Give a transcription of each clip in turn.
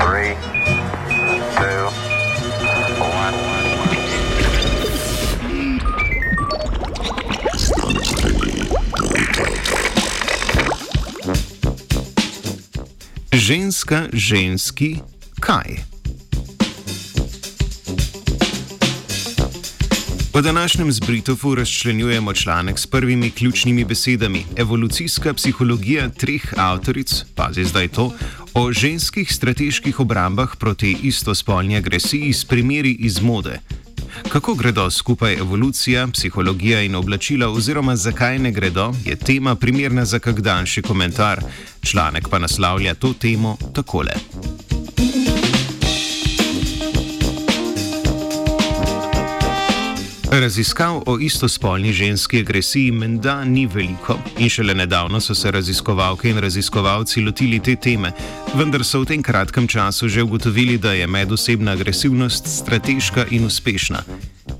Three, two, one. Ženska, ženski, kaj? V današnjem zbritofu razčlenjujemo članek s prvimi ključnimi besedami: evolucijska psihologija treh avtoric, pazi zdaj to, o ženskih strateških obrambah proti istospolni agresiji s primeri iz mode. Kako gredo skupaj evolucija, psihologija in oblačila, oziroma zakaj ne gredo, je tema primerna za kak daljši komentar. Članek pa naslavlja to temo takole. Raziskav o istospolni ženski agresiji menda ni veliko in šele nedavno so se raziskovalke in raziskovalci lotili te teme, vendar so v tem kratkem času že ugotovili, da je medosebna agresivnost strateška in uspešna.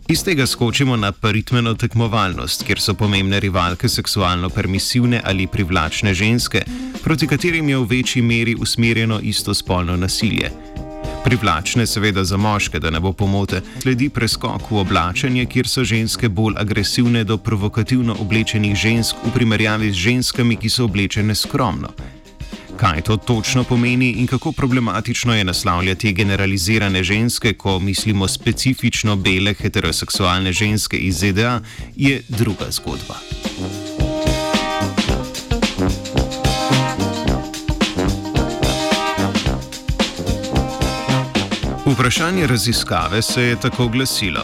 Iz tega skočimo na paritmeno tekmovalnost, kjer so pomembne rivalke seksualno permisivne ali privlačne ženske, proti katerim je v večji meri usmerjeno istospolno nasilje. Privlačne, seveda za moške, da ne bo pomote, sledi preskok v oblačenje, kjer so ženske bolj agresivne do provokativno oblečenih žensk v primerjavi z ženskami, ki so oblečene skromno. Kaj to točno pomeni in kako problematično je naslavljati generalizirane ženske, ko mislimo specifično bele heteroseksualne ženske iz ZDA, je druga zgodba. Vprašanje raziskave se je tako glasilo.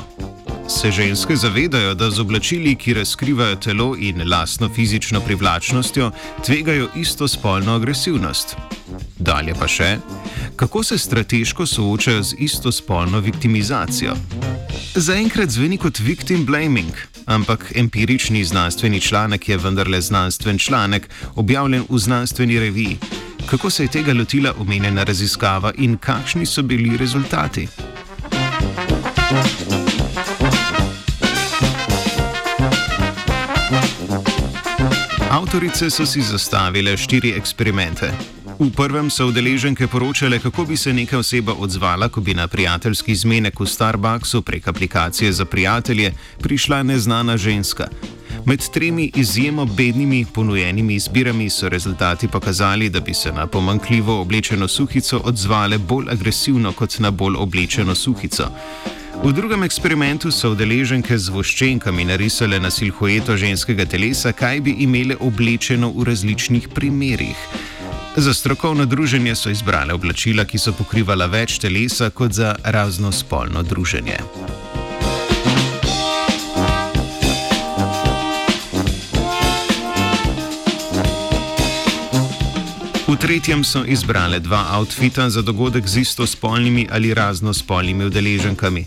Se ženske zavedajo, da z oblačili, ki razkrivajo telo in lastno fizično privlačnostjo, tvegajo istospolno agresivnost? Dalje pa še, kako se strateško soočajo z istospolno viktimizacijo? Zaenkrat zveni kot victim blaming, ampak empirični znanstveni članek je vendarle znanstven članek, objavljen v znanstveni reviji. Kako se je tega lotila omenjena raziskava in kakšni so bili rezultati? Avtorice so si zastavile štiri eksperimente. V prvem so udeleženke poročale, kako bi se neka oseba odzvala, ko bi na prijateljski zmenek v Starbucksu prek aplikacije za prijatelje prišla neznana ženska. Med tremi izjemno bednimi ponujenimi izbirami so rezultati pokazali, da bi se na pomankljivo oblečeno suhico odzvale bolj agresivno kot na bolj oblečeno suhico. V drugem eksperimentu so udeleženke z voščenkami narisale na silhueto ženskega telesa, kaj bi imele oblečeno v različnih primerih. Za strokovno druženje so izbrale oblačila, ki so pokrivala več telesa kot za raznospolno druženje. V tretjem so izbrale dva outfita za dogodek z istospolnimi ali raznospolnimi udeleženkami.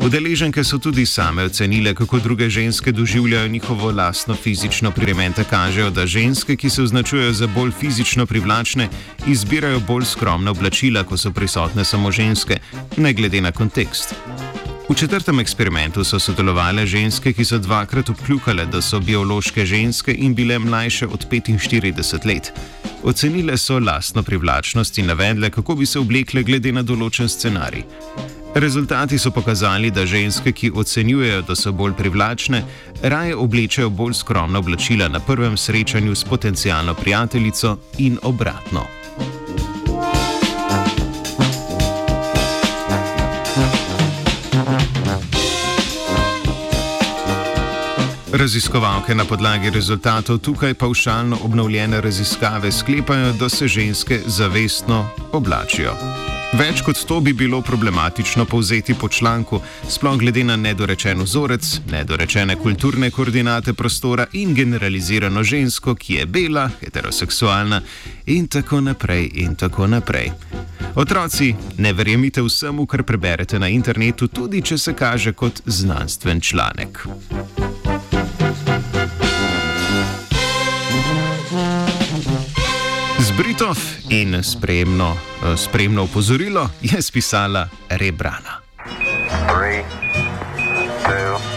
Udeleženke so tudi same ocenile, kako druge ženske doživljajo njihovo lastno fizično priremente. Kažejo, da ženske, ki se označujejo za bolj fizično privlačne, izbirajo bolj skromna oblačila, ko so prisotne samo ženske, ne glede na kontekst. V četrtem eksperimentu so sodelovali ženske, ki so dvakrat obkljukale, da so biološke ženske in bile mlajše od 45 let. Ocenile so lastno privlačnost in navedle, kako bi se oblekle glede na določen scenarij. Rezultati so pokazali, da ženske, ki ocenjujejo, da so bolj privlačne, raje oblečejo bolj skromna oblačila na prvem srečanju s potencijalno prijateljico in obratno. Raziskovalke na podlagi rezultatov tukaj paušalno obnovljene raziskave sklepajo, da se ženske zavestno oblačijo. Več kot to bi bilo problematično povzeti po članku, sploh glede na nedorečen vzorec, nedorečene kulturne koordinate prostora in generalizirano žensko, ki je bela, heteroseksualna in tako naprej in tako naprej. Otroci, ne verjemite vsemu, kar preberete na internetu, tudi če se kaže kot znanstven članek. Zbritov in spremno, spremno upozorilo je spisala Rebrana. Three, two,